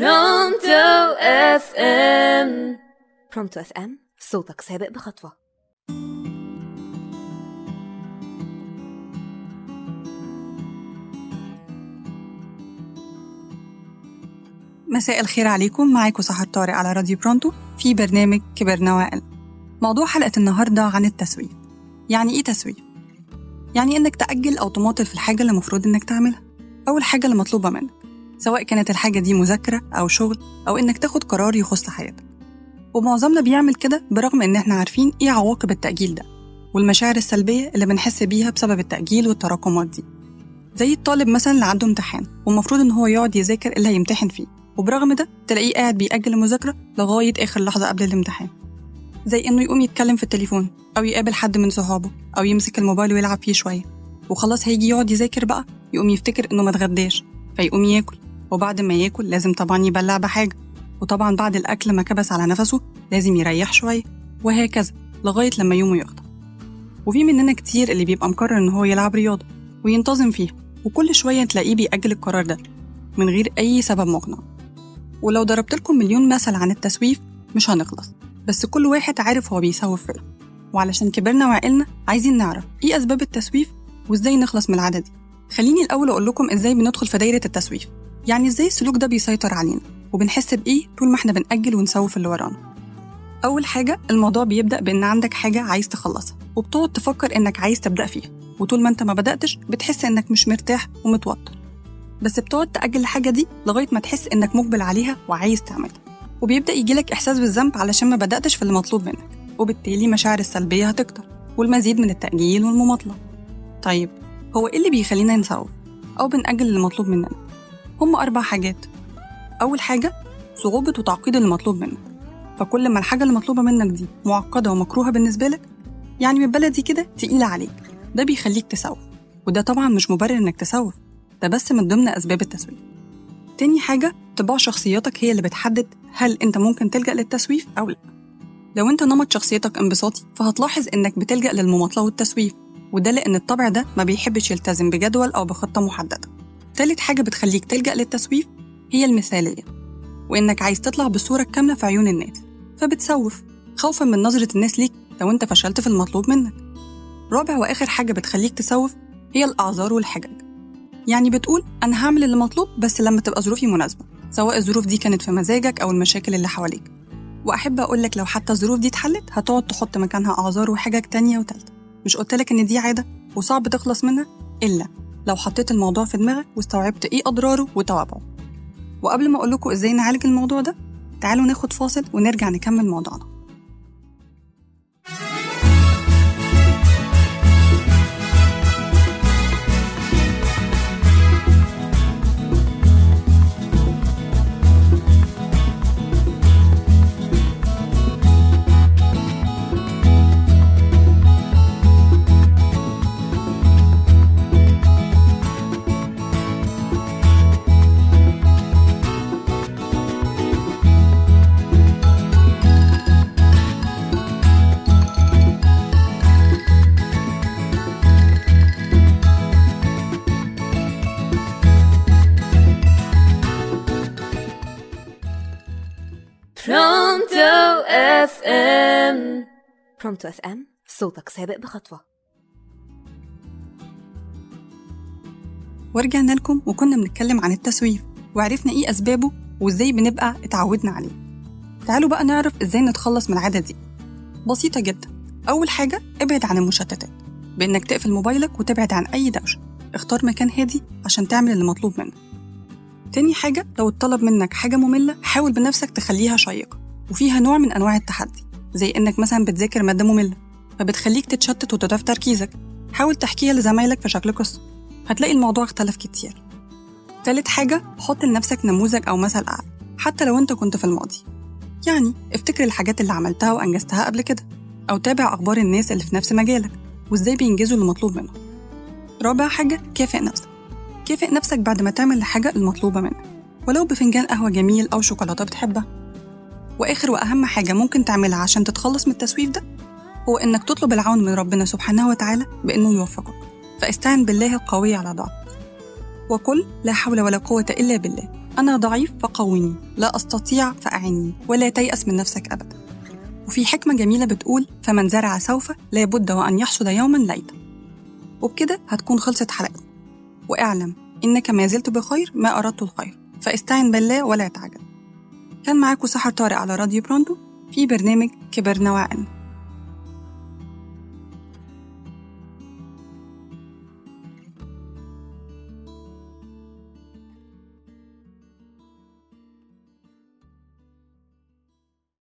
Pronto FM Pronto FM صوتك سابق بخطوة. مساء الخير عليكم. معاكم سحر طارق على راديو Pronto في برنامج كبرنا وعقل موضوع حلقة النهاردة عن التسويف يعني إيه تسويف؟ يعني إنك تأجل أو تماطل في الحاجة اللي المفروض إنك تعملها أو الحاجة اللي مطلوبة منك. سواء كانت الحاجة دي مذاكرة أو شغل أو إنك تاخد قرار يخص حياتك. ومعظمنا بيعمل كده برغم إن إحنا عارفين إيه عواقب التأجيل ده والمشاعر السلبية اللي بنحس بيها بسبب التأجيل والتراكمات دي. زي الطالب مثلا اللي عنده امتحان والمفروض إن هو يقعد يذاكر اللي هيمتحن فيه وبرغم ده تلاقيه قاعد بيأجل المذاكرة لغاية آخر لحظة قبل الامتحان. زي إنه يقوم يتكلم في التليفون أو يقابل حد من صحابه أو يمسك الموبايل ويلعب فيه شوية. وخلاص هيجي يقعد يذاكر بقى يقوم يفتكر إنه ما فيقوم ياكل. وبعد ما ياكل لازم طبعا يبلع بحاجة. وطبعا بعد الأكل ما كبس على نفسه لازم يريح شوية وهكذا لغاية لما يومه يقضى وفي مننا كتير اللي بيبقى مقرر إن هو يلعب رياضة وينتظم فيها وكل شوية تلاقيه بيأجل القرار ده من غير أي سبب مقنع. ولو ضربت لكم مليون مثل عن التسويف مش هنخلص بس كل واحد عارف هو بيسوف فين وعلشان كبرنا وعقلنا عايزين نعرف إيه أسباب التسويف وإزاي نخلص من العادة دي. خليني الأول أقول لكم إزاي بندخل في دايرة التسويف. يعني إزاي السلوك ده بيسيطر علينا وبنحس بإيه طول ما إحنا بنأجل ونسوف اللي ورانا أول حاجة الموضوع بيبدأ بإن عندك حاجة عايز تخلصها وبتقعد تفكر إنك عايز تبدأ فيها وطول ما أنت ما بدأتش بتحس إنك مش مرتاح ومتوتر بس بتقعد تأجل الحاجة دي لغاية ما تحس إنك مقبل عليها وعايز تعملها وبيبدأ يجيلك إحساس بالذنب علشان ما بدأتش في اللي مطلوب منك وبالتالي مشاعر السلبية هتكتر والمزيد من التأجيل والمماطلة طيب هو إيه اللي بيخلينا نسوف أو بنأجل اللي مطلوب مننا؟ هم أربع حاجات. أول حاجة صعوبة وتعقيد اللي مطلوب منك. فكل ما الحاجة اللي مطلوبة منك دي معقدة ومكروهة بالنسبة لك يعني من بلدي كده تقيلة عليك. ده بيخليك تسوف. وده طبعا مش مبرر إنك تسوف. ده بس من ضمن أسباب التسويف. تاني حاجة طباع شخصيتك هي اللي بتحدد هل أنت ممكن تلجأ للتسويف أو لأ. لو أنت نمط شخصيتك انبساطي فهتلاحظ إنك بتلجأ للمماطلة والتسويف. وده لأن الطبع ده ما بيحبش يلتزم بجدول أو بخطة محددة. تالت حاجة بتخليك تلجأ للتسويف هي المثالية وإنك عايز تطلع بالصورة الكاملة في عيون الناس فبتسوف خوفا من نظرة الناس ليك لو أنت فشلت في المطلوب منك. رابع وآخر حاجة بتخليك تسوف هي الأعذار والحجج. يعني بتقول أنا هعمل اللي مطلوب بس لما تبقى ظروفي مناسبة سواء الظروف دي كانت في مزاجك أو المشاكل اللي حواليك. وأحب أقول لك لو حتى الظروف دي اتحلت هتقعد تحط مكانها أعذار وحجج تانية وتالتة. مش قلت لك إن دي عادة وصعب تخلص منها؟ إلا لو حطيت الموضوع في دماغك واستوعبت إيه أضراره وتوابعه. وقبل ما أقول لكم إزاي نعالج الموضوع ده تعالوا ناخد فاصل ونرجع نكمل موضوعنا. Pronto FM Pronto FM صوتك سابق بخطوة. ورجعنا لكم وكنا بنتكلم عن التسويف وعرفنا إيه أسبابه وإزاي بنبقى اتعودنا عليه. تعالوا بقى نعرف إزاي نتخلص من العاده دي. بسيطة جدا. أول حاجة ابعد عن المشتتات. بإنك تقفل موبايلك وتبعد عن أي دوشة. اختار مكان هادي عشان تعمل اللي مطلوب منك. تاني حاجة لو اتطلب منك حاجة مملة حاول بنفسك تخليها شيقة. وفيها نوع من أنواع التحدي زي إنك مثلا بتذاكر مادة مملة فبتخليك تتشتت وتضعف تركيزك. حاول تحكيها لزمايلك في شكل قصة. هتلاقي الموضوع اختلف كتير. تالت حاجة حط لنفسك نموذج أو مثل أعلى حتى لو أنت كنت في الماضي. يعني افتكر الحاجات اللي عملتها وأنجزتها قبل كده أو تابع أخبار الناس اللي في نفس مجالك وإزاي بينجزوا اللي مطلوب منهم. رابع حاجة كافئ نفسك. كافئ نفسك بعد ما تعمل الحاجة المطلوبة منك ولو بفنجان قهوة جميل أو شوكولاتة بتحبها. وآخر وأهم حاجة ممكن تعملها عشان تتخلص من التسويف ده هو إنك تطلب العون من ربنا سبحانه وتعالى بإنه يوفقك. فاستعن بالله القوي على ضعفك. وقل لا حول ولا قوة إلا بالله. أنا ضعيف فقوني لا أستطيع فأعني. ولا تيأس من نفسك أبدا. وفي حكمة جميلة بتقول فمن زرع سوف لابد وأن يحصد يوما ليتا وبكده هتكون خلصت حلقتنا وأعلم إنك ما زلت بخير ما أردت الخير. فاستعن بالله ولا تعجل. كان معاكم سحر طارق على راديو برونتو في برنامج كبرنا وعقلنا